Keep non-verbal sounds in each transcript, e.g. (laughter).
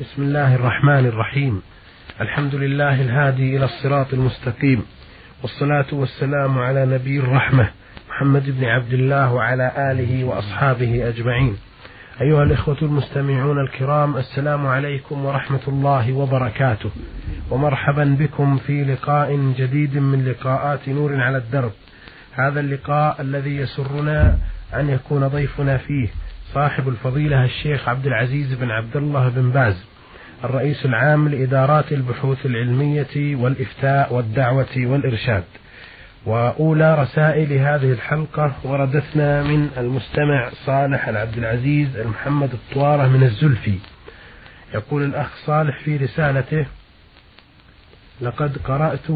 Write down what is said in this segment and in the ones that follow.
بسم الله الرحمن الرحيم. الحمد لله الهادي إلى الصراط المستقيم. والصلاة والسلام على نبي الرحمة محمد بن عبد الله وعلى آله وأصحابه أجمعين. أيها الإخوة المستمعون الكرام السلام عليكم ورحمة الله وبركاته. ومرحبا بكم في لقاء جديد من لقاءات نور على الدرب. هذا اللقاء الذي يسرنا أن يكون ضيفنا فيه صاحب الفضيلة الشيخ عبد العزيز بن عبد الله بن باز. الرئيس العام لإدارات البحوث العلمية والإفتاء والدعوة والإرشاد. وأولى رسائل هذه الحلقة وردتنا من المستمع صالح العبد العزيز المحمد الطوارة من الزلفي. يقول الأخ صالح في رسالته لقد قرأت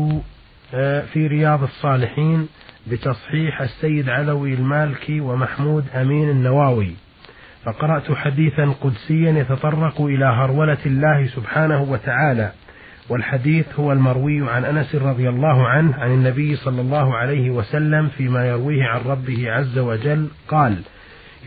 آه، في رياض الصالحين بتصحيح السيد علوي المالكي ومحمود أمين النواوي. فقرأت حديثا قدسيا يتطرق إلى هرولة الله سبحانه وتعالى والحديث هو المروي عن أنس رضي الله عنه عن النبي صلى الله عليه وسلم فيما يرويه عن ربه عز وجل قال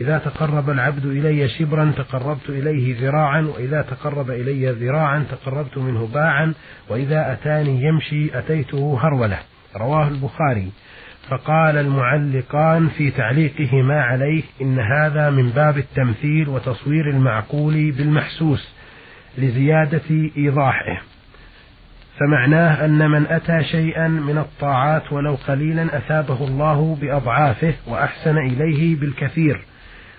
إذا تقرب العبد إلي شبرا تقربت إليه ذراعا وإذا تقرب إلي ذراعا تقربت منه باعا وإذا أتاني يمشي أتيته هرولة. رواه البخاري. فقال المعلقان في تعليقهما عليه إن هذا من باب التمثيل وتصوير المعقول بالمحسوس لزيادة إيضاحه. فمعناه أن من أتى شيئا من الطاعات ولو قليلا أثابه الله بأضعافه وأحسن إليه بالكثير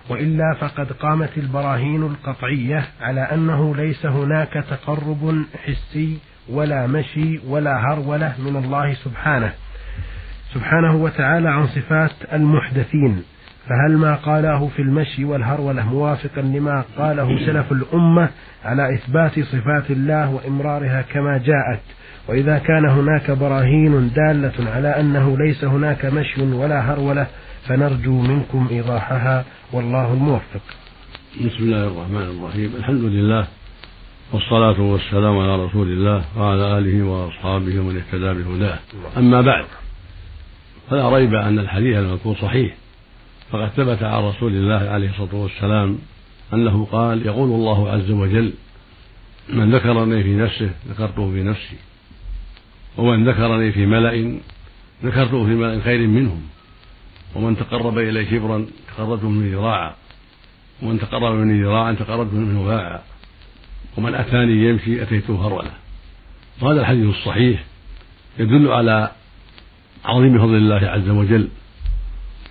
وإلا فقد قامت البراهين القطعية على أنه ليس هناك تقرب حسي ولا مشي ولا هرولة من الله سبحانه. سبحانه وتعالى عن صفات المحدثين فهل ما قاله في المشي والهرولة موافقا لما قاله سلف الأمة على إثبات صفات الله وإمرارها كما جاءت؟ وإذا كان هناك براهين دالة على أنه ليس هناك مشي ولا هرولة فنرجو منكم إيضاحها والله الموفق. بسم الله الرحمن الرحيم. الحمد لله والصلاة والسلام على رسول الله وعلى آله وأصحابه ومن اهتدى بهداه. أما بعد فلا ريب أن الحديث المذكور صحيح. فقد ثبت عن رسول الله عليه الصلاة والسلام أنه قال يقول الله عز وجل من ذكرني في نفسه ذكرته في نفسي ومن ذكرني في ملأ ذكرته في ملأ خير منهم ومن تقرب إلي شبرا تقربته منه ذراعا ومن تقرب مني ذراعا تقربت منه باعا ومن أتاني يمشي أتيته هرولة. وهذا الحديث الصحيح يدل على عظيم فضل الله عز وجل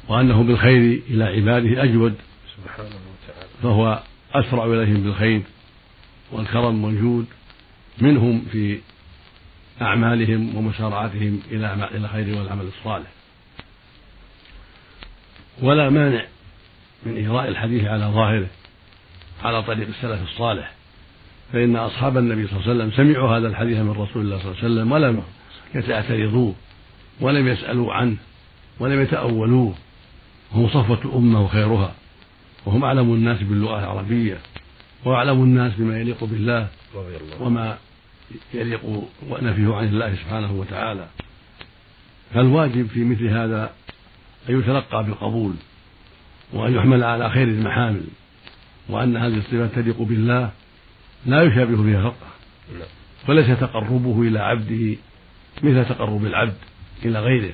وأنه بالخير إلى عباده أجود سبحانه وتعالى فهو أسرع إليهم بالخير والكرم والجود منهم في أعمالهم ومسارعتهم إلى الخير والعمل الصالح. ولا مانع من إجراء الحديث على ظاهره على طريق السلف الصالح. فإن أصحاب النبي صلى الله عليه وسلم سمعوا هذا الحديث من رسول الله صلى الله عليه وسلم ولم يتعترضوه ولم يسألوا عنه ولم يتأولوه هم صفوة الأمة وخيرها وهم أعلم الناس باللغة العربية وأعلم الناس بما يليق بالله وما يليق ونفيه عن الله سبحانه وتعالى. فالواجب في مثل هذا أن يتلقى بالقبول وأن يحمل على خير المحامل وأن هذه الصفات تليق بالله لا يشابه فيها خلقه وليس تقربه إلى عبده مثل تقرب العبد. إلى غيره.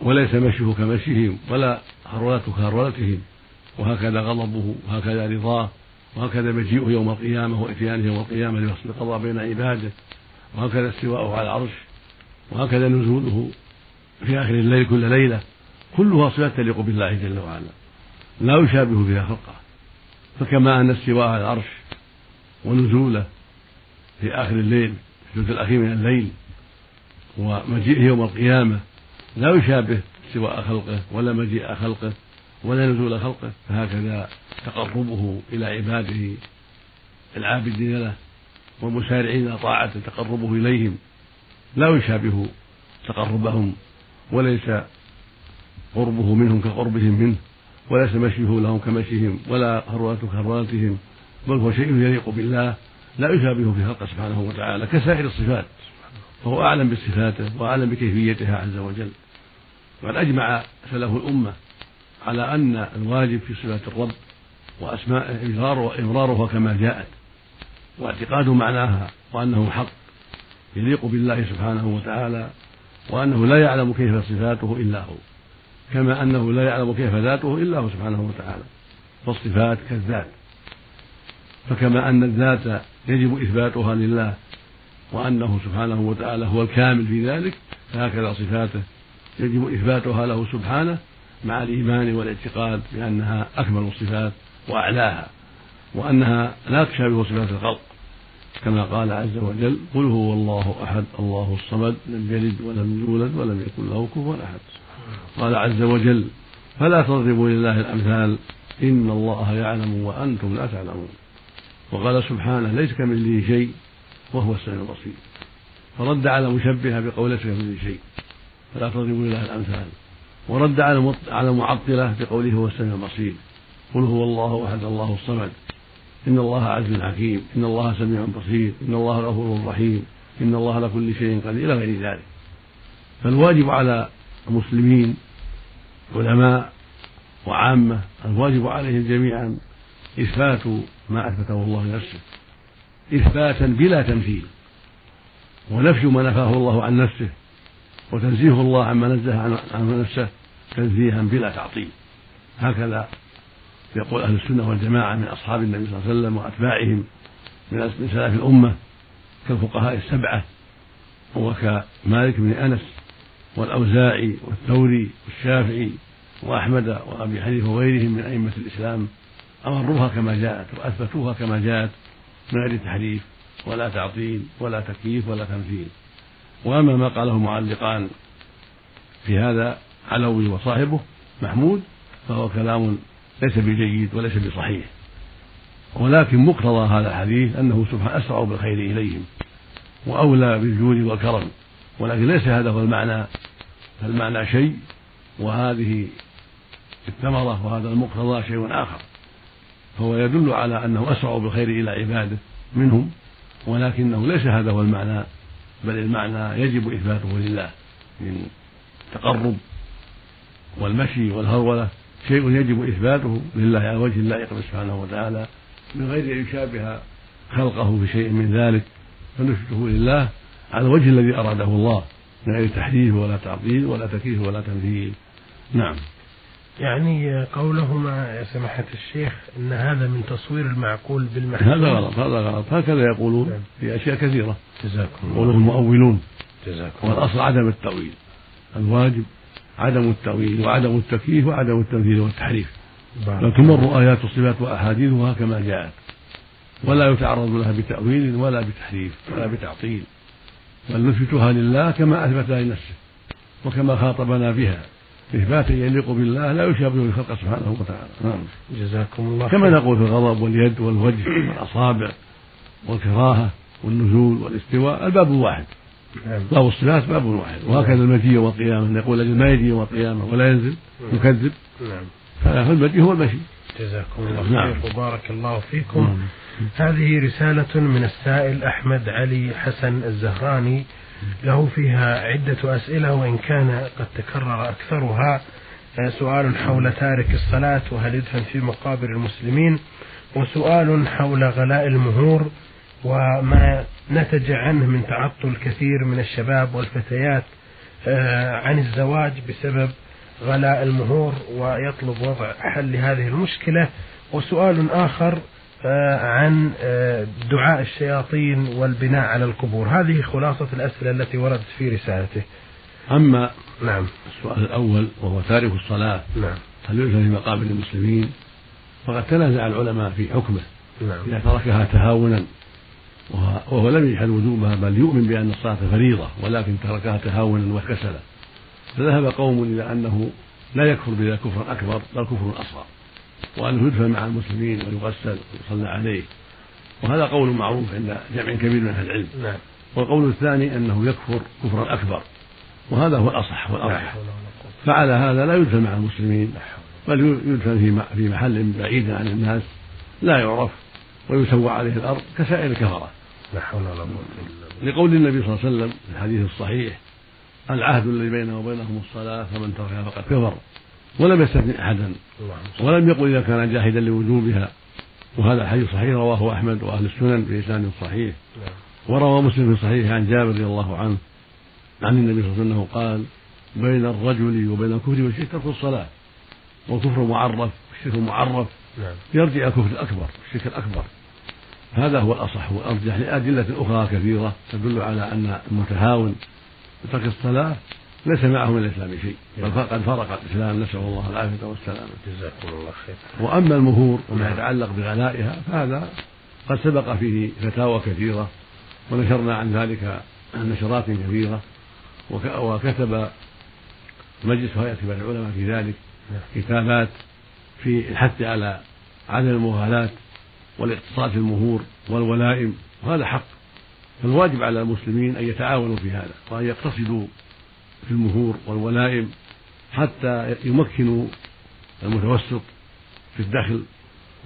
وليس مشيه كمشيهم ولا هرولته كهرولتهم وهكذا غضبه وهكذا رضاه وهكذا مجيئه يوم القيامة وإتيانه يوم القيامة لفصل القضاء بين عباده وهكذا استواءه على العرش وهكذا نزوله في آخر الليل كل ليلة. كلها صفات تليق بالله جل وعلا لا يشابه فيها خلقه. فكما أن استواء على العرش ونزوله في آخر الليل في الثلث الأخير من الليل ومجيئه يوم القيامة لا يشابه استواء خلقه ولا مجيء خلقه ولا نزول خلقه فهكذا تقربه إلى عباده العابدين له والمسارعين طاعته تقربه إليهم. لا يشابه تقربهم وليس قربه منهم كقربهم منه وليس مشيه لهم كمشيهم ولا هرولته كهرولتهم بل هو شيء يليق بالله لا يشابهه في خلقه سبحانه وتعالى كسائر الصفات. فهو أعلم بصفاته وأعلم بكيفيتها عز وجل. وقد أجمع سلف الأمة على أن الواجب في صفات الرب وأسمائه إمرارها كما جاءت واعتقاد معناها وأنه حق يليق بالله سبحانه وتعالى وأنه لا يعلم كيف صفاته إلا هو كما أنه لا يعلم كيف ذاته إلا هو سبحانه وتعالى فالصفات كالذات. فكما أن الذات يجب إثباتها لله وأنه سبحانه وتعالى هو الكامل في ذلك فهكذا صفاته يجب إثباتها له سبحانه مع الإيمان والاعتقاد بأنها أكمل الصفات وأعلاها وأنها لا تشابه صفات الخلق. كما قال عز وجل قل هو الله أحد الله الصمد لم يلد ولم يولد ولم يكن له كفوا أحد. قال عز وجل فلا تضربوا لله الأمثال إن الله يعلم وأنتم لا تعلمون. وقال سبحانه ليس كمثله شيء وهو السميع البصير. فرد على مشبهة بقول ليس كمثله شيء. فلا تضربوا لله الأمثال. ورد على على المعطلة بقوله هو السميع البصير. قل هو الله أحد الله الصمد. إن الله عز حكيم. إن الله سميع بصير. إن الله غفور رحيم. إن الله على كل شيء قدير إلى غير ذلك. فالواجب على المسلمين علماء وعامة الواجب عليهم جميعا إثبات ما أثبته الله لنفسه. إثباتا بلا تمثيل ونفي ما نفاه الله عن نفسه وتنزيه الله عما نزه عن نفسه تنزيها بلا تعطيل. هكذا يقول أهل السنة والجماعة من أصحاب النبي صلى الله عليه وسلم وأتباعهم من سلف الأمة كالفقهاء السبعة وكمالك بن أنس والأوزاعي والثوري والشافعي وأحمد وأبي حنيفة وغيرهم من أئمة الإسلام أمروها كما جاءت وأثبتوها كما جاءت. من غير تحريف ولا تعطيل ولا تكييف ولا تمثيل وأما ما قاله المعلقان في هذا علوي وصاحبه محمود فهو كلام ليس بجيد وليس بصحيح. ولكن مقتضى هذا الحديث أنه سبحانه أسرع بالخير إليهم وأولى بالجود والكرم. ولكن ليس هذا هو المعنى. فالمعنى شيء وهذه الثمرة وهذا المقتضى شيء آخر. فهو يدل على أنه أسرع بالخير إلى عباده منهم ولكنه ليس هذا هو المعنى بل المعنى يجب إثباته لله من تقرب والمشي والهرولة شيء يجب إثباته لله على وجه اللائق سبحانه وتعالى من غير أن يشابه خلقه في شيء من ذلك فنثبته لله على الوجه الذي أراده الله من غير تحريف ولا تعطيل ولا تكييف ولا تمثيل. نعم. يعني قولهما يا سماحة الشيخ أن هذا من تصوير المعقول بالمحسوس هذا غلط هذا غلط. هكذا يقولون نعم. في أشياء كثيرة. جزاكم الله. يقولون المؤولون. جزاكم والأصل عدم التأويل. الواجب عدم التأويل وعدم التكييف وعدم التمثيل والتحريف. بل تمر آيات الصفات وأحاديثها كما جاءت. ولا يتعرض لها بتأويل ولا بتحريف ولا بتعطيل. بل نثبتها لله كما أثبتها لنفسه وكما خاطبنا بها. إثباتا يليق بالله لا يشابه الخلق سبحانه وتعالى. نعم. جزاكم الله كما نقول في الغضب واليد والوجه والأصابع والكراهة والنزول والاستواء الباب واحد نعم. باب الصفات باب واحد وهكذا المجيء والقيامة. نقول أجل ما يجي يوم القيامة ولا ينزل نعم. يكذب. نعم. فالمجيء هو المشي. جزاكم الله خير. نعم. وبارك الله فيكم. نعم. هذه رسالة من السائل أحمد علي حسن الزهراني. له فيها عدة أسئلة وإن كان قد تكرر أكثرها سؤال حول تارك الصلاة وهل يدفن في مقابر المسلمين وسؤال حول غلاء المهور وما نتج عنه من تعطل كثير من الشباب والفتيات آه، عن الزواج بسبب غلاء المهور ويطلب وضع حل لهذه المشكلة. وسؤال آخر آه، عن آه، دعاء الشياطين والبناء على القبور. هذه خلاصة الأسئلة التي وردت في رسالته. أما نعم. السؤال الأول وهو تارك الصلاة نعم. هل يلزم في مقابر المسلمين؟ فقد تنازع العلماء في حكمه. نعم. إذا تركها تهاونا وهو لم يجحد وجوبها بل يؤمن بأن الصلاة فريضة ولكن تركها تهاونا وكسلا. فذهب قوم إلى أنه لا يكفر بذلك كفرا أكبر بل كفر أصغر. وأنه يدفن مع المسلمين ويغسل ويصلى عليه. وهذا قول معروف عند جمع كبير من أهل العلم. نعم. والقول الثاني أنه يكفر كفرا أكبر. وهذا هو الأصح والأرجح. فعلى هذا لا يدفن مع المسلمين بل يدفن في محل بعيد عن الناس. لا يعرف ويسوى عليه الأرض كسائر الكفرة. لا حول ولا قوة إلا لقول النبي صلى الله عليه وسلم في الحديث الصحيح العهد الذي بينه وبينهم الصلاة فمن تركها فقد كفر. ولم يستثني أحدا. ولم يقل إذا كان جاحدا لوجوبها. وهذا الحديث صحيح رواه أحمد وأهل السنن بإسناد صحيح. وروى مسلم في صحيح عن جابر رضي الله عنه عن النبي صلى الله عليه وسلم قال بين الرجل وبين الكفر والشرك ترك الصلاة. والكفر معرف والشرك معرف. نعم. يرجع الكفر الأكبر الشرك الأكبر. هذا هو الأصح والأرجح لأدلة أخرى كثيرة تدل على أن المتهاون بترك الصلاة ليس معه من الإسلام شيء. بل قد فرق الإسلام نسأل الله العافية والسلامة. جزاكم الله خير. وأما المهور وما نعم. يتعلق بغلائها فهذا قد سبق فيه فتاوى كثيرة ونشرنا عن ذلك نشرات كثيرة وكتب مجلس هيئة كبار العلماء في ذلك نعم. كتابات في الحث على عدم المغالاة والاقتصاد في المهور والولائم وهذا حق. فالواجب على المسلمين أن يتعاونوا في هذا وأن يقتصدوا في المهور والولائم حتى يمكنوا المتوسط في الدخل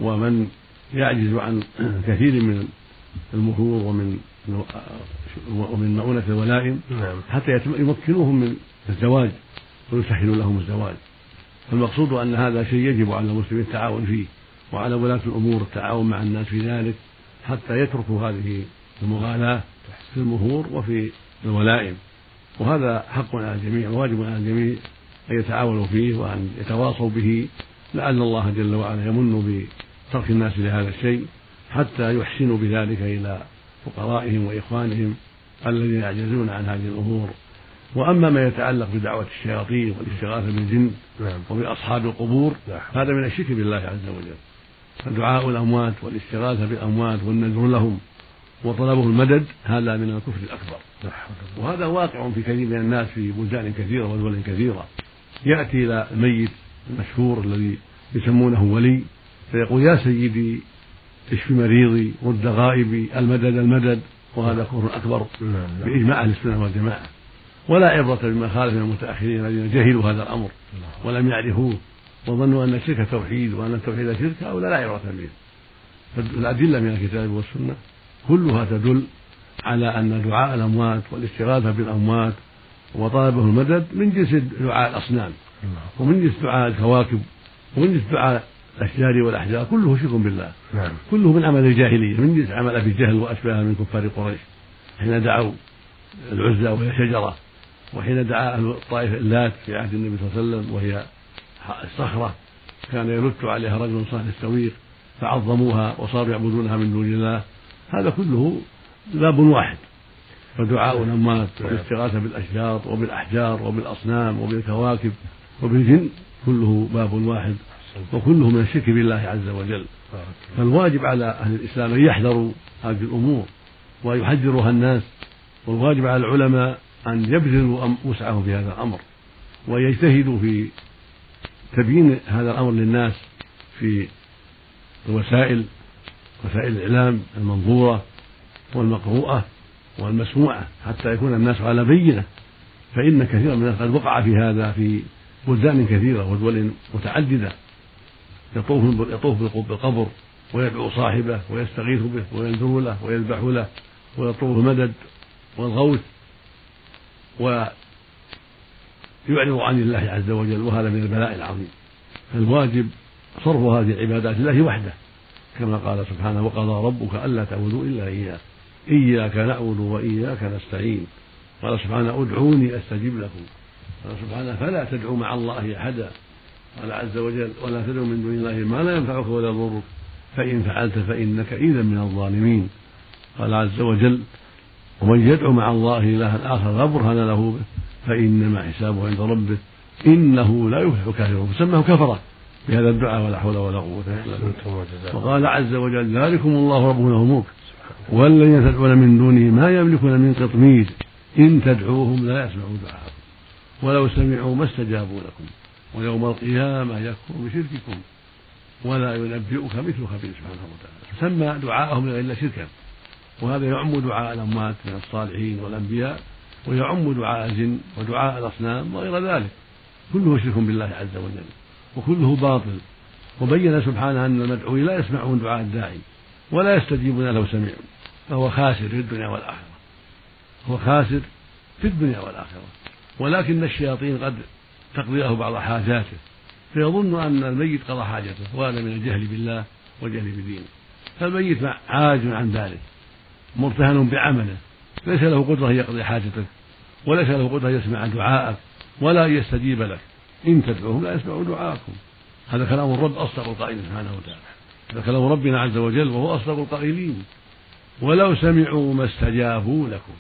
ومن يعجز عن كثير من المهور ومن ومن مؤونة الولائم نعم. حتى يمكنوهم من الزواج ويسهلوا لهم الزواج فالمقصود أن هذا شيء يجب على المسلمين التعاون فيه وعلى ولاة الأمور التعاون مع الناس في ذلك حتى يتركوا هذه المغالاة في المهور وفي الولائم وهذا حق على الجميع وواجب على الجميع أن يتعاونوا فيه وأن يتواصوا به لعل الله جل وعلا يمن بترك الناس لهذا الشيء حتى يحسنوا بذلك إلى فقرائهم وإخوانهم الذين يعجزون عن هذه الأمور وأما ما يتعلق بدعوة الشياطين والاستغاثة بالجن نعم. وبأصحاب القبور نعم. هذا من الشرك بالله عز وجل فدعاء الأموات والاستغاثة بالأموات والنذر لهم وطلبه المدد هذا من الكفر الأكبر. وهذا واقع في كثير من الناس في بلدان كثيرة ودول كثيرة. يأتي إلى الميت المشهور الذي يسمونه ولي فيقول يا سيدي اشف مريضي؟ رد غائبي المدد المدد. وهذا كفر أكبر بإجماع أهل السنة والجماعة. ولا عبرة بما خالف من المتأخرين الذين جهلوا هذا الأمر ولم يعرفوه وظنوا أن الشرك توحيد وأن التوحيد شرك هؤلاء لا عبرة به. فالأدلة من الكتاب والسنة كلها تدل على أن دعاء الأموات والاستغاثة بالأموات وطلبه المدد من جنس دعاء الأصنام ومن جنس دعاء الكواكب ومن جنس دعاء الأشجار والأحجار كله شرك بالله. نعم. كله من عمل الجاهلية من جنس عمل أبي جهل وأشباهه من كفار قريش حين دعوا العزى وهي شجرة وحين دعا أهل الطائف اللات في عهد النبي صلى الله عليه وسلم وهي الصخرة كان يلت عليها رجل صالح السويق فعظموها وصاروا يعبدونها من دون الله. هذا كله باب واحد. فدعاء الأموات والاستغاثة بالأشجار وبالأحجار وبالأصنام وبالكواكب وبالجن كله باب واحد وكله من الشرك بالله عز وجل. فالواجب على أهل الإسلام أن يحذروا هذه الأمور ويحذرها الناس والواجب على العلماء أن يبذلوا وسعهم في هذا الأمر ويجتهدوا في تبيين هذا الأمر للناس في الوسائل وسائل الإعلام المنظورة والمقروءة والمسموعة حتى يكون الناس على بينة. فإن كثيرا من الناس قد وقع في هذا في بلدان كثيرة ودول متعددة يطوف يطوف بالقبر ويدعو صاحبه ويستغيث به وينذر له ويذبح له ويطلب المدد والغوث ويعرض عن الله عز وجل وهذا من البلاء العظيم. فالواجب صرف هذه العبادات لله وحده. كما قال سبحانه وقضى ربك ألا تعبدوا إلا إياه إياك نعبد وإياك نستعين. قال سبحانه أدعوني أستجب لكم. قال سبحانه فلا تدعوا مع الله أحدا. قال عز وجل ولا تدعوا من دون الله ما لا ينفعك ولا يضرك فإن فعلت فإنك إذا من الظالمين. قال عز وجل ومن يدعو مع الله إلها آخر لا برهان له به فإنما حسابه عند ربه إنه لا يفلح الكافرون. فسماه كفرة. بهذا الدعاء ولا حول ولا قوة إلا بالله. وقال عز وجل ذلكم الله ربنا وملك والذين تدعون من دونه ما يملكون من قطمير إن تدعوهم لا يسمعوا دعاءكم ولو سمعوا ما استجابوا لكم. ويوم القيامة يكفر بشرككم. ولا ينبئك مثل خبير سبحانه وتعالى. سمى دعاءهم إلا شركا وهذا يعم دعاء الأموات من الصالحين والأنبياء ويعم دعاء الجن ودعاء الأصنام وغير ذلك. كله شرك بالله عز وجل. وكله باطل. وبين سبحانه أن المدعوين لا يسمعون دعاء الداعي ولا يستجيبون لو سمعوا فهو خاسر في الدنيا والآخرة. هو خاسر في الدنيا والآخرة. ولكن الشياطين قد تقضي له بعض حاجاته. فيظن أن الميت قضى حاجته. وهذا من الجهل بالله والجهل بدينه فالميت عاجز عن ذلك. مرتهن بعمله. ليس له قدرة أن يقضي حاجتك. وليس له قدرة أن يسمع دعاءك. ولا يستجيب لك. إن تدعوهم لا يسمعوا دعاءكم. هذا كلام الرب أصدق القائلين سبحانه وتعالى. هذا كلام ربنا عز وجل وهو أصدق القائلين. ولو سمعوا ما استجابوا لكم.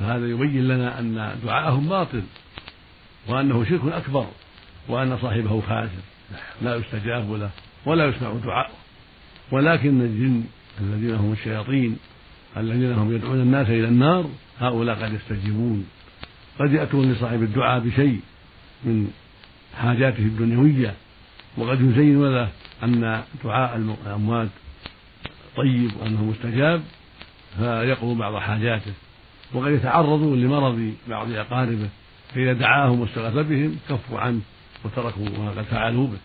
فهذا يبين لنا أن دعاءهم باطل. وأنه شرك أكبر. وأن صاحبه فاسد. لا يستجاب له ولا يسمع دعاءه. ولكن الجن الذين هم الشياطين الذين هم يدعون الناس إلى النار هؤلاء قد يستجيبون. قد يأتون لصاحب الدعاء بشيء. من حاجاته الدنيوية. وقد يزين له أن دعاء الأموات طيب وأنه مستجاب فيقضوا بعض حاجاته. وقد يتعرضوا لمرض بعض أقاربه فإذا دعاهم واستغاث بهم كفوا عنه وتركوا ما قد فعلوا به.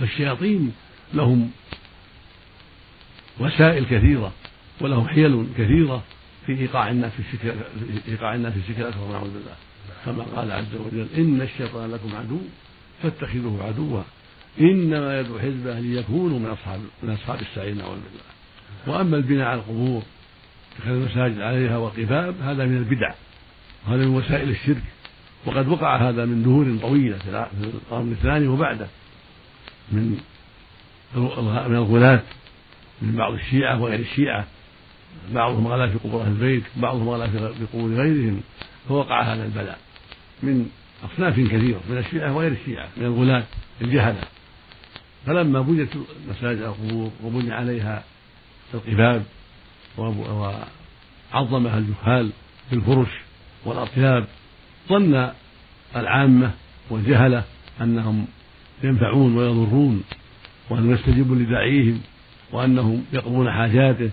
فالشياطين لهم وسائل كثيرة ولهم حيل كثيرة في إيقاع الناس في الشرك إيقاع الناس في الشرك الأكبر نعوذ بالله. كما قال عز وجل إن الشيطان لكم عدو فاتخذوه عدوا. إنما يدعو حزبه ليكونوا من أصحاب من أصحاب السعير نعوذ بالله. وأما البناء على القبور اتخاذ المساجد عليها وقباب هذا من البدع وهذا من وسائل الشرك. وقد وقع هذا من دهور طويلة في القرن الثاني وبعده من من الغلاة من بعض الشيعة وغير الشيعة. بعضهم غلا في قبور أهل البيت بعضهم غلا في قبور غيرهم. فوقع هذا البلاء. من أصناف كثيرة من الشيعة وغير الشيعة من الغلاة الجهلة. فلما بنيت مساجد القبور وبني عليها القباب وعظمها الجهال بالفرش والأطياب ظن العامة والجهلة أنهم ينفعون ويضرون وأنهم يستجيبون لداعيهم وأنهم يقضون حاجاته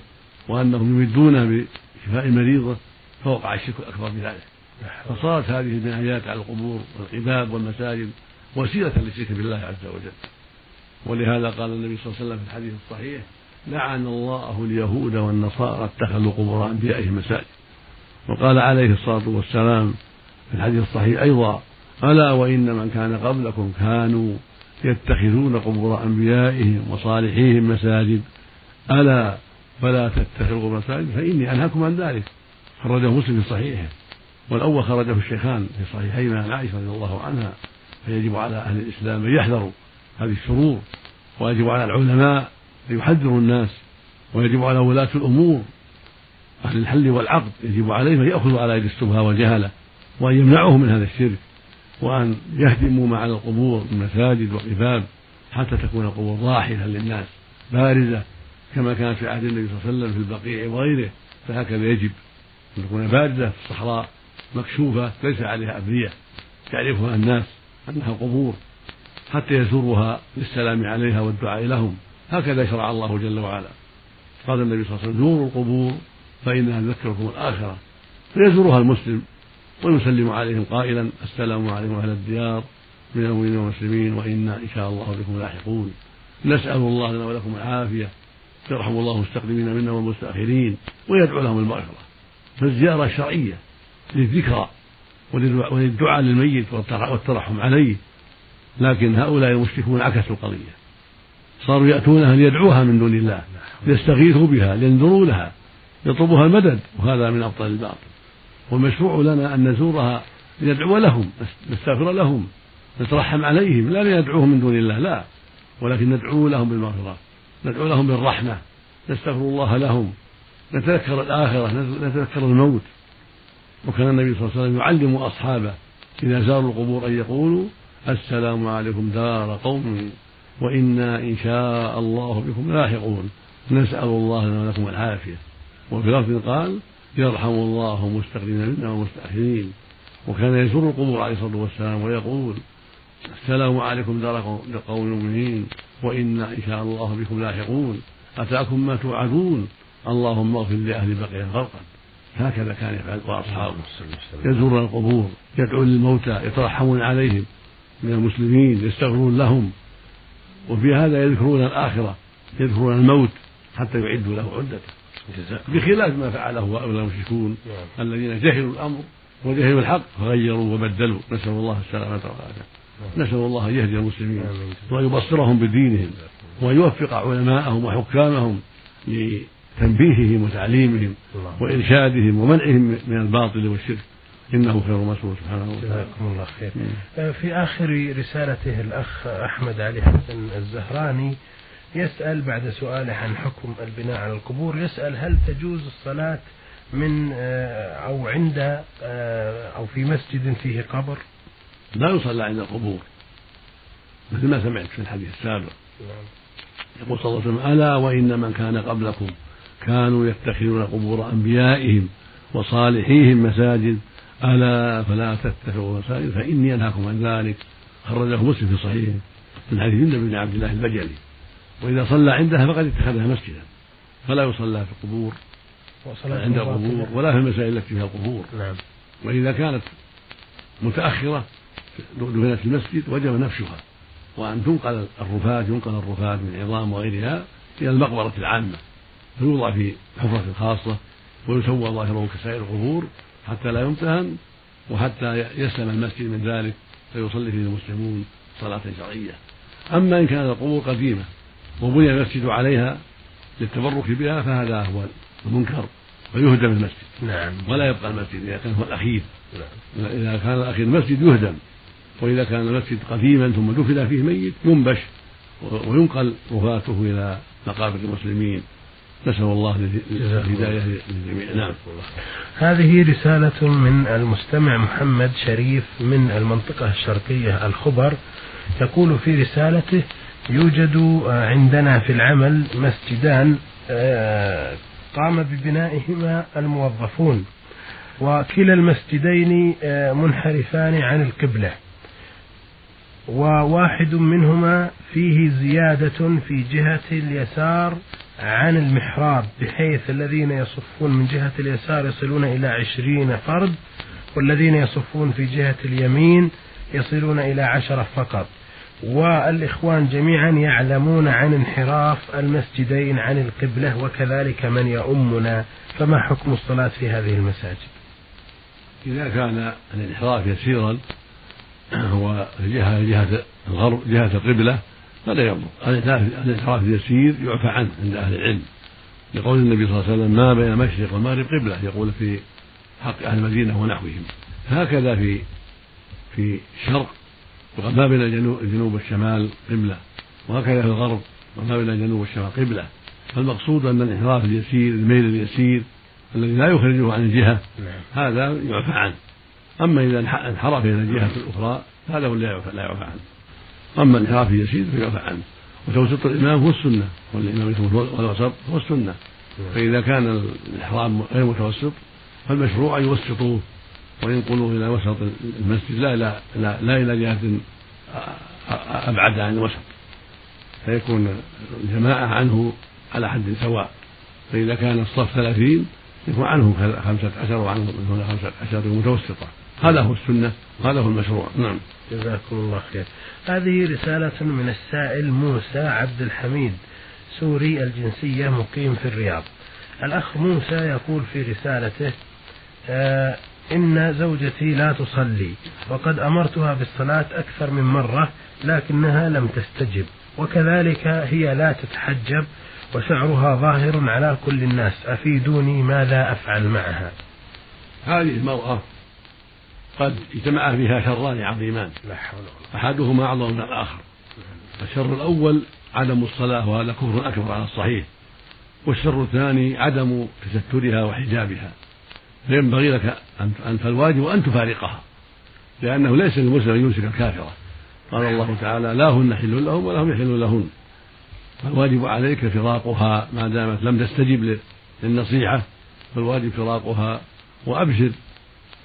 وأنهم يمدونه بشفاء مريضة فوقع الشرك الأكبر بذلك. فصارت هذه البنايات على القبور والقباب والمساجد وسيلة للشرك بالله عز وجل. ولهذا قال النبي صلى الله عليه وسلم في الحديث الصحيح لعن الله اليهود والنصارى اتخذوا قبور أنبيائهم مساجد. وقال عليه الصلاة والسلام في الحديث الصحيح أيضا ألا وإن من كان قبلكم كانوا يتخذون قبور أنبيائهم وصالحيهم مساجد. ألا فلا تتخذوا مساجد فإني أنهاكم عن ذلك. خرجه مسلم في صحيحه. والأول خرجه الشيخان في صحيحيهما عن عائشة رضي الله عنها فيجب على أهل الإسلام أن يحذروا هذه الشرور ويجب على العلماء أن يحذروا الناس ويجب على ولاة الأمور أهل الحل والعقد يجب عليهم أن يأخذوا على يد السبهة والجهلة وأن يمنعوهم من هذا الشرك وأن يهدموا ما على القبور من مساجد وقباب حتى تكون القبور ضاحية للناس بارزة كما كان في عهد النبي صلى الله عليه وسلم في البقيع وغيره فهكذا يجب أن تكون بارزة في الصحراء مكشوفة ليس عليها أبنية يعرفها الناس أنها قبور حتى يزوروها للسلام عليها والدعاء لهم. هكذا شرع الله جل وعلا. قال النبي صلى الله عليه وسلم زوروا القبور فإنها تذكركم الآخرة. فيزورها المسلم ويسلم عليهم قائلا السلام عليكم أهل الديار من المؤمنين والمسلمين وإنا إن شاء الله بكم لاحقون. نسأل الله لنا ولكم العافية. يرحم الله المستقدمين منا والمستأخرين ويدعو لهم المغفرة فالزيارة شرعية. للذكرى وللدعاء للميت والترحم عليه. لكن هؤلاء المشركون عكسوا القضية. صاروا يأتونها ليدعوها من دون الله ليستغيثوا بها لينذروا لها يطلبها المدد وهذا من أبطال الباطل. والمشروع لنا أن نزورها لندعو لهم نستغفر لهم نترحم عليهم لا لندعوهم من دون الله لا. ولكن ندعو لهم بالمغفرة ندعو لهم بالرحمة نستغفر الله لهم نتذكر الآخرة نتذكر الموت وكان النبي صلى الله عليه وسلم يعلم أصحابه. إذا زاروا القبور أن يقولوا السلام عليكم دار قوم وإنا إن شاء الله بكم لاحقون. نسأل الله لنا ولكم العافية. وفي لفظ قال يرحم الله المستقدمين منا والمستأخرين. وكان يزور القبور عليه الصلاة والسلام ويقول السلام عليكم دار قوم المؤمنين وإنا إن شاء الله بكم لاحقون. أتاكم ما توعدون؟ اللهم اغفر لأهل بقية غرقا هكذا كان يفعل. واصحابه يزورون القبور يدعون للموتى يترحمون عليهم من المسلمين يستغفرون لهم. وفي هذا يذكرون الآخرة يذكرون الموت حتى يعدوا له عدته بخلاف ما فعله هؤلاء المشركون نعم. الذين جهلوا الأمر وجهلوا الحق فغيروا وبدلوا. نسأل الله السلامة والعافية. نسأل الله أن يهدي المسلمين ويبصرهم بدينهم ويوفق علماءهم وحكامهم لتنبيههم وتعليمهم وإرشادهم ومنعهم من الباطل والشرك. إنه خير مسؤول سبحانه وتعالى جزاكم الله خير. آه، في آخر رسالته الأخ أحمد علي حسن الزهراني يسأل بعد سؤاله عن حكم البناء على القبور يسأل هل تجوز الصلاة من آه، أو عند آه، أو في مسجد فيه قبر؟ لا يصلى عند القبور. مثل ما سمعت في الحديث السابق. نعم. يقول صلى الله عليه وسلم ألا وإن من كان قبلكم كانوا يتخذون قبور أنبيائهم وصالحيهم مساجد. ألا فلا تتخذوا مساجد فإني أنهاكم عن ذلك. خرجه مسلم في صحيحه من حديث جندب بن عبد الله البجلي. وإذا صلى عندها فقد اتخذها مسجدا فلا يصلى في القبور عند القبور. ولا في المسائل التي فيها القبور. نعم. وإذا كانت متأخرة دفنت في المسجد وجب نفشها. وأن تنقل الرفاة ينقل الرفاة من عظام وغيرها إلى المقبرة العامة. فيوضع في حفرة خاصة ويسوى ظاهره كسائر القبور حتى لا يمتهن وحتى يسلم المسجد من ذلك فيصلي فيه المسلمون صلاة شرعية. أما إن كانت القبور قديمة وبني المسجد عليها للتبرك بها فهذا هو المنكر ويهدم المسجد. نعم. ولا يبقى المسجد إذا كان هو الأخير. نعم. إذا كان الأخير المسجد يهدم. وإذا كان المسجد قديما ثم دفن فيه ميت ينبش وينقل رفاته إلى مقابر المسلمين. نسأل الله الهداية للجميع. نعم. هذه رسالة من المستمع محمد شريف من المنطقة الشرقية الخبر. يقول في رسالته يوجد عندنا في العمل مسجدان آه، قام ببنائهما الموظفون وكلا المسجدين آه، منحرفان عن القبلة وواحد منهما فيه زيادة في جهة اليسار عن المحراب بحيث الذين يصفون من جهة اليسار يصلون إلى عشرين فرد والذين يصفون في جهة اليمين يصلون إلى عشرة فقط. والإخوان جميعا يعلمون عن انحراف المسجدين عن القبلة وكذلك من يؤمنا. فما حكم الصلاة في هذه المساجد؟ إذا كان الانحراف يسيرا هو جهة جهة الغرب جهة القبلة فلا يضر الانحراف اليسير يعفى عنه عند أهل العلم. لقول النبي صلى الله عليه وسلم ما بين المشرق والمغرب قبلة. يقول في حق أهل المدينة ونحوهم. هكذا في في الشرق ما بين الجنوب والشمال قبلة. وهكذا في الغرب وما بين الجنوب والشمال قبلة. فالمقصود أن الانحراف اليسير الميل اليسير الذي لا يخرجه عن الجهة نعم. هذا يعفى عنه. أما إذا انحرف إلى الجهة الأخرى هذا هو لا يعفى عنه. أما الانحراف اليسير فيعفى عنه. وتوسط الإمام هو السنة والإمام والوسط هو السنة. فإذا كان الإحرام غير متوسط فالمشروع أن يوسطوه وينقلوه إلى وسط المسجد لا إلى لا, لا إلى جهة أبعد عن الوسط. فيكون الجماعة عنه على حد سواء. فإذا كان الصف ثلاثين يكون عنه خمسة عشر وعنه خمسة عشر متوسطة. هذا هو السنة هذا هو المشروع. نعم. جزاكم الله خير. هذه رسالة من السائل موسى عبد الحميد سوري الجنسية مقيم في الرياض. الأخ موسى يقول في رسالته آه إن زوجتي لا تصلي وقد أمرتها بالصلاة أكثر من مرة لكنها لم تستجب وكذلك هي لا تتحجب وشعرها ظاهر على كل الناس أفيدوني ماذا أفعل معها؟ هذه المرأة قد اجتمع فيها شران عظيمان. أحدهما أعظم من الآخر. الشر الأول عدم الصلاة وهذا كفر أكبر على الصحيح. والشر الثاني عدم تسترها وحجابها. فينبغي لك أن فالواجب أن تفارقها لأنه ليس للمسلم أن يمسك الكافرة. قال الله تعالى لا هن حل لهم ولا هم يحل لهن. فالواجب عليك فراقها ما دامت لم تستجب للنصيحة فالواجب فراقها. وأبشر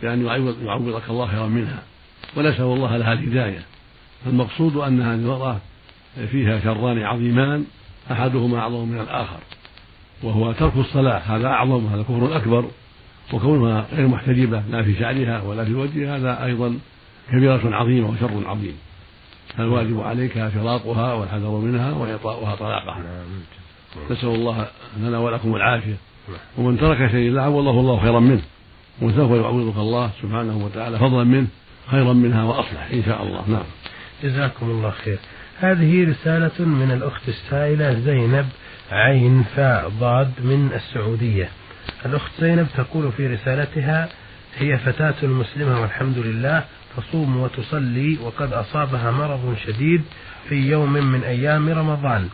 بأن يعوضك الله خيرا منها. ونسأل الله لها الهداية فالمقصود أن هذه المرأة فيها شران عظيمان أحدهما أعظم من الآخر. وهو ترك الصلاة. هذا أعظم هذا كفر أكبر. وكونها غير محتجبة لا في شعرها ولا في وجهها هذا أيضا كبيرة عظيمة وشر عظيم. فالواجب عليك فراقها والحذر منها وإعطاؤها طلاقها. نسأل الله لنا ولكم العافية. ومن ترك شيء لا عوضه الله خيرا منه. وسوف يعوضك الله سبحانه وتعالى فضلا منه خيرا منها وأصلح إن شاء الله. نعم. جزاكم الله خير. هذه رسالة من الأخت السائلة زينب عين فاء ضاد من السعودية. الأخت زينب تقول في رسالتها هي فتاة مسلمة والحمد لله تصوم وتصلي وقد أصابها مرض شديد في يوم من أيام رمضان.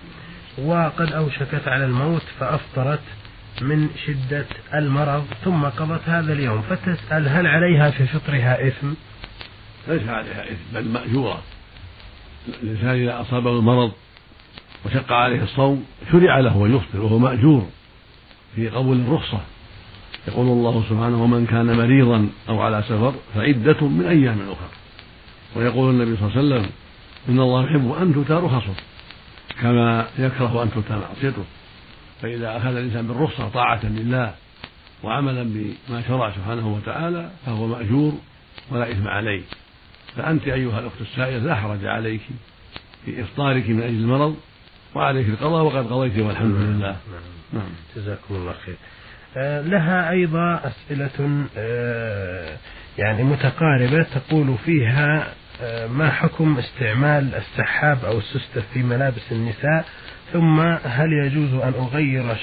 وقد أوشكت على الموت فأفطرت من شدة المرض ثم قضت هذا اليوم فتسأل هل عليها في فطرها إثم؟ ليس عليها إثم بل مأجورة. الإنسان إذا أصابه المرض وشق عليه الصوم شرع له أن يفطر وهو مأجور في قبول الرخصة. يقول الله سبحانه ومن كان مريضا أو على سفر فعدة من أيام أخرى. ويقول النبي صلى الله عليه وسلم إن الله يحب أن تؤتى رخصه كما يكره أن تؤتى معصيته. فإذا أخذ الإنسان بالرخصة طاعة لله وعملا بما شرع سبحانه وتعالى فهو مأجور ولا إثم عليه. فأنت أيها الأخت السائلة لا حرج عليك في إفطارك من أجل المرض وعليك القضاء وقد قضيت والحمد لله. نعم. جزاكم الله خير. آه، لها أيضا أسئلة آه، يعني متقاربة تقول فيها ما حكم استعمال السحاب أو السستة في ملابس النساء؟ ثم هل يجوز أن أغير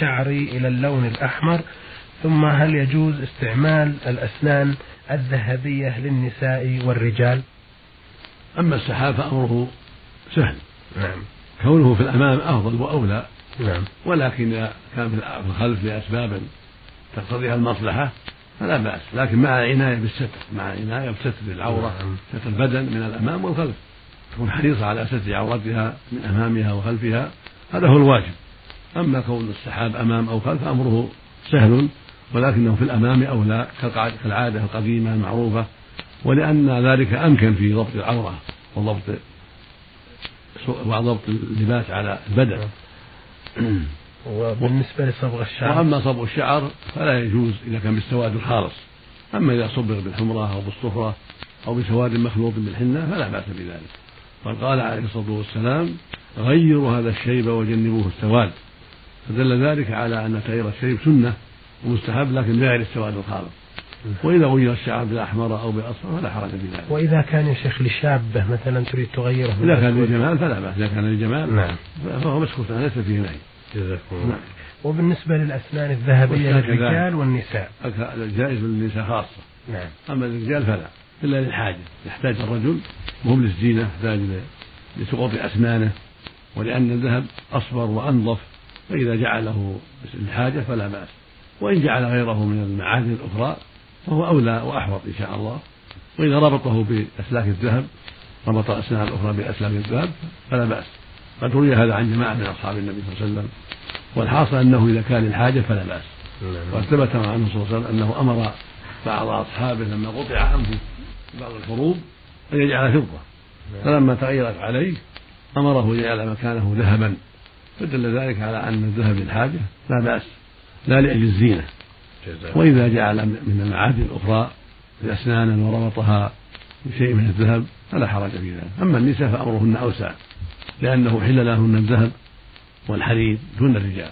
شعري إلى اللون الأحمر؟ ثم هل يجوز استعمال الأسنان الذهبية للنساء والرجال؟ أما السحاب فأمره سهل. نعم. كونه في الأمام أفضل وأولى. نعم. ولكن إذا كان في الخلف لأسباب تقتضيها المصلحة فلا بأس. لكن مع عناية بالستر مع عناية بستر العورة نعم. ستر البدن من الأمام والخلف. تكون حريصة على ستر عورتها من أمامها وخلفها. هذا هو الواجب. أما كون السحاب أمام أو خلف أمره سهل ولكنه في الأمام أولى كالعادة القديمة المعروفة. ولأن ذلك أمكن في ضبط العورة وضبط وضبط اللباس على البدن. (clears throat) وبالنسبة لصبغ الشعر. وأما صبغ الشعر فلا يجوز إذا كان بالسواد الخالص. أما إذا صبغ بالحمرة أو بالصفرة أو بسواد مخلوط بالحنة فلا بأس بذلك. بل قال عليه الصلاة والسلام غيروا هذا الشيب وجنبوه السواد فدل ذلك على أن تغيير الشيب سنة ومستحب لكن غير السواد الخالص. وإذا غير الشعر بالأحمر أو بالأصفر فلا حرج في ذلك. وإذا كان يا شيخ لشابة مثلا تريد تغيره. إذا كان للجمال فلا بأس، إذا كان للجمال نعم. فهو مسكوت ليس فيه نهي. جزاكم الله نعم. وبالنسبة للأسنان الذهبية للرجال والنساء. الجائز للنساء خاصة. نعم. أما للرجال فلا إلا للحاجة. يحتاج الرجل وهم للزينة يحتاج لسقوط أسنانه. ولأن الذهب أصبر وأنظف فإذا جعله للحاجة فلا بأس. وإن جعل غيره من المعادن الأخرى فهو أولى وأحوط إن شاء الله. وإذا ربطه بأسلاك الذهب ربط الأسنان الأخرى بأسلاك الذهب فلا بأس. قد روي هذا عن جماعة من أصحاب النبي صلى الله عليه وسلم والحاصل أنه إذا كان للحاجة فلا بأس. نعم. وقد ثبت عنه صلى الله عليه وسلم أنه أمر بعض أصحابه لما قطع في بعض الحروب أن يجعل فضة. نعم. فلما تغيرت عليه أمره أن يجعل مكانه ذهبا. فدل ذلك على أن الذهب للحاجة لا بأس لا لأجل الزينة. وإذا جعل من المعادن الأخرى أسنانا وربطها بشيء من الذهب فلا حرج في ذلك. أما النساء فأمرهن أوسع لأنه حل لهن الذهب والحرير دون الرجال.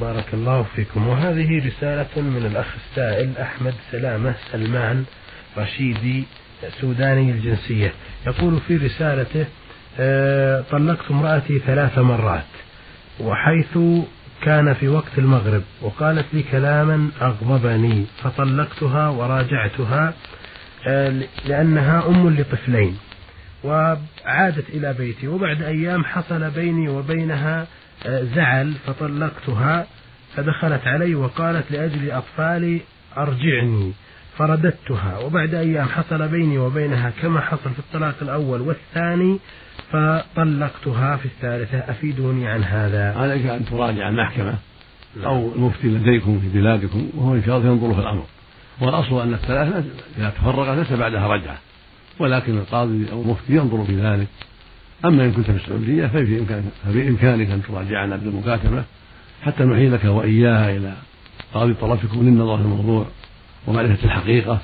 بارك الله فيكم. وهذه رسالة من الأخ السائل أحمد سلامة سلمان رشيدي سوداني الجنسية. يقول في رسالته أه طلقت امرأتي ثلاث مرات وحيث كان في وقت المغرب وقالت لي كلاما أغضبني فطلقتها وراجعتها لأنها أم لطفلين وعادت إلى بيتي وبعد أيام حصل بيني وبينها آه، زعل فطلقتها فدخلت علي وقالت لأجل أطفالي أرجعني فرددتها وبعد أيام حصل بيني وبينها كما حصل في الطلاق الأول والثاني فطلقتها في الثالثة. أفيدوني عن هذا. عليك أن تراجع المحكمة أو المفتي لديكم في بلادكم وهو إن شاء الله ينظر في الأمر. والأصل أن الثلاثة إذا تفرقت ليس بعدها رجعة ولكن القاضي أو المفتي ينظر في ذلك. أما إن كنت في السعودية ففي إمكانك أن تراجعنا بالمكاتبة حتى نحيلك وإياها إلى قاضي طرفكم للنظر في الموضوع ومعرفة الحقيقة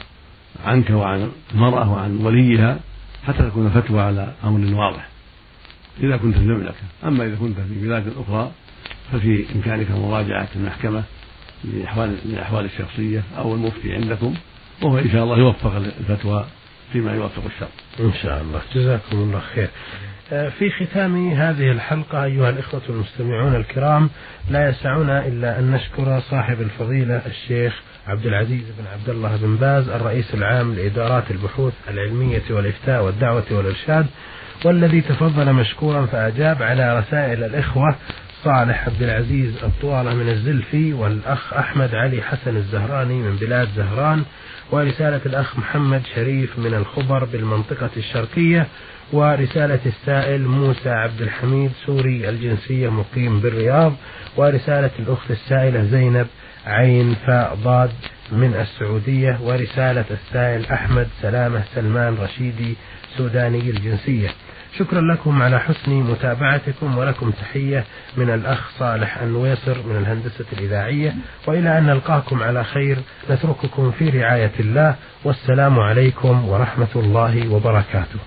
عنك وعن المرأة وعن وليها حتى تكون الفتوى على أمر واضح. إذا كنت في المملكة. أما إذا كنت في بلاد أخرى ففي إمكانك مراجعة المحكمة لأحوال الأحوال الشخصية أو المفتي عندكم وهو إن شاء الله يوفق الفتوى فيما يوافق الشرع إن شاء الله. جزاكم الله خير. آه، في ختام هذه الحلقة أيها الإخوة المستمعون الكرام لا يسعنا إلا أن نشكر صاحب الفضيلة الشيخ عبد العزيز بن عبد الله بن باز الرئيس العام لإدارات البحوث العلمية والإفتاء والدعوة والإرشاد والذي تفضل مشكورا فأجاب على رسائل الإخوة صالح عبد العزيز الطوالة من الزلفي والأخ أحمد علي حسن الزهراني من بلاد زهران ورسالة الأخ محمد شريف من الخبر بالمنطقة الشرقية ورسالة السائل موسى عبد الحميد سوري الجنسية مقيم بالرياض ورسالة الأخت السائلة زينب عين فاء ضاد من السعودية ورسالة السائل أحمد سلامة سلمان رشيدي سوداني الجنسية. شكرا لكم على حسن متابعتكم ولكم تحية من الأخ صالح النويصر من الهندسة الإذاعية وإلى أن نلقاكم على خير نترككم في رعاية الله والسلام عليكم ورحمة الله وبركاته.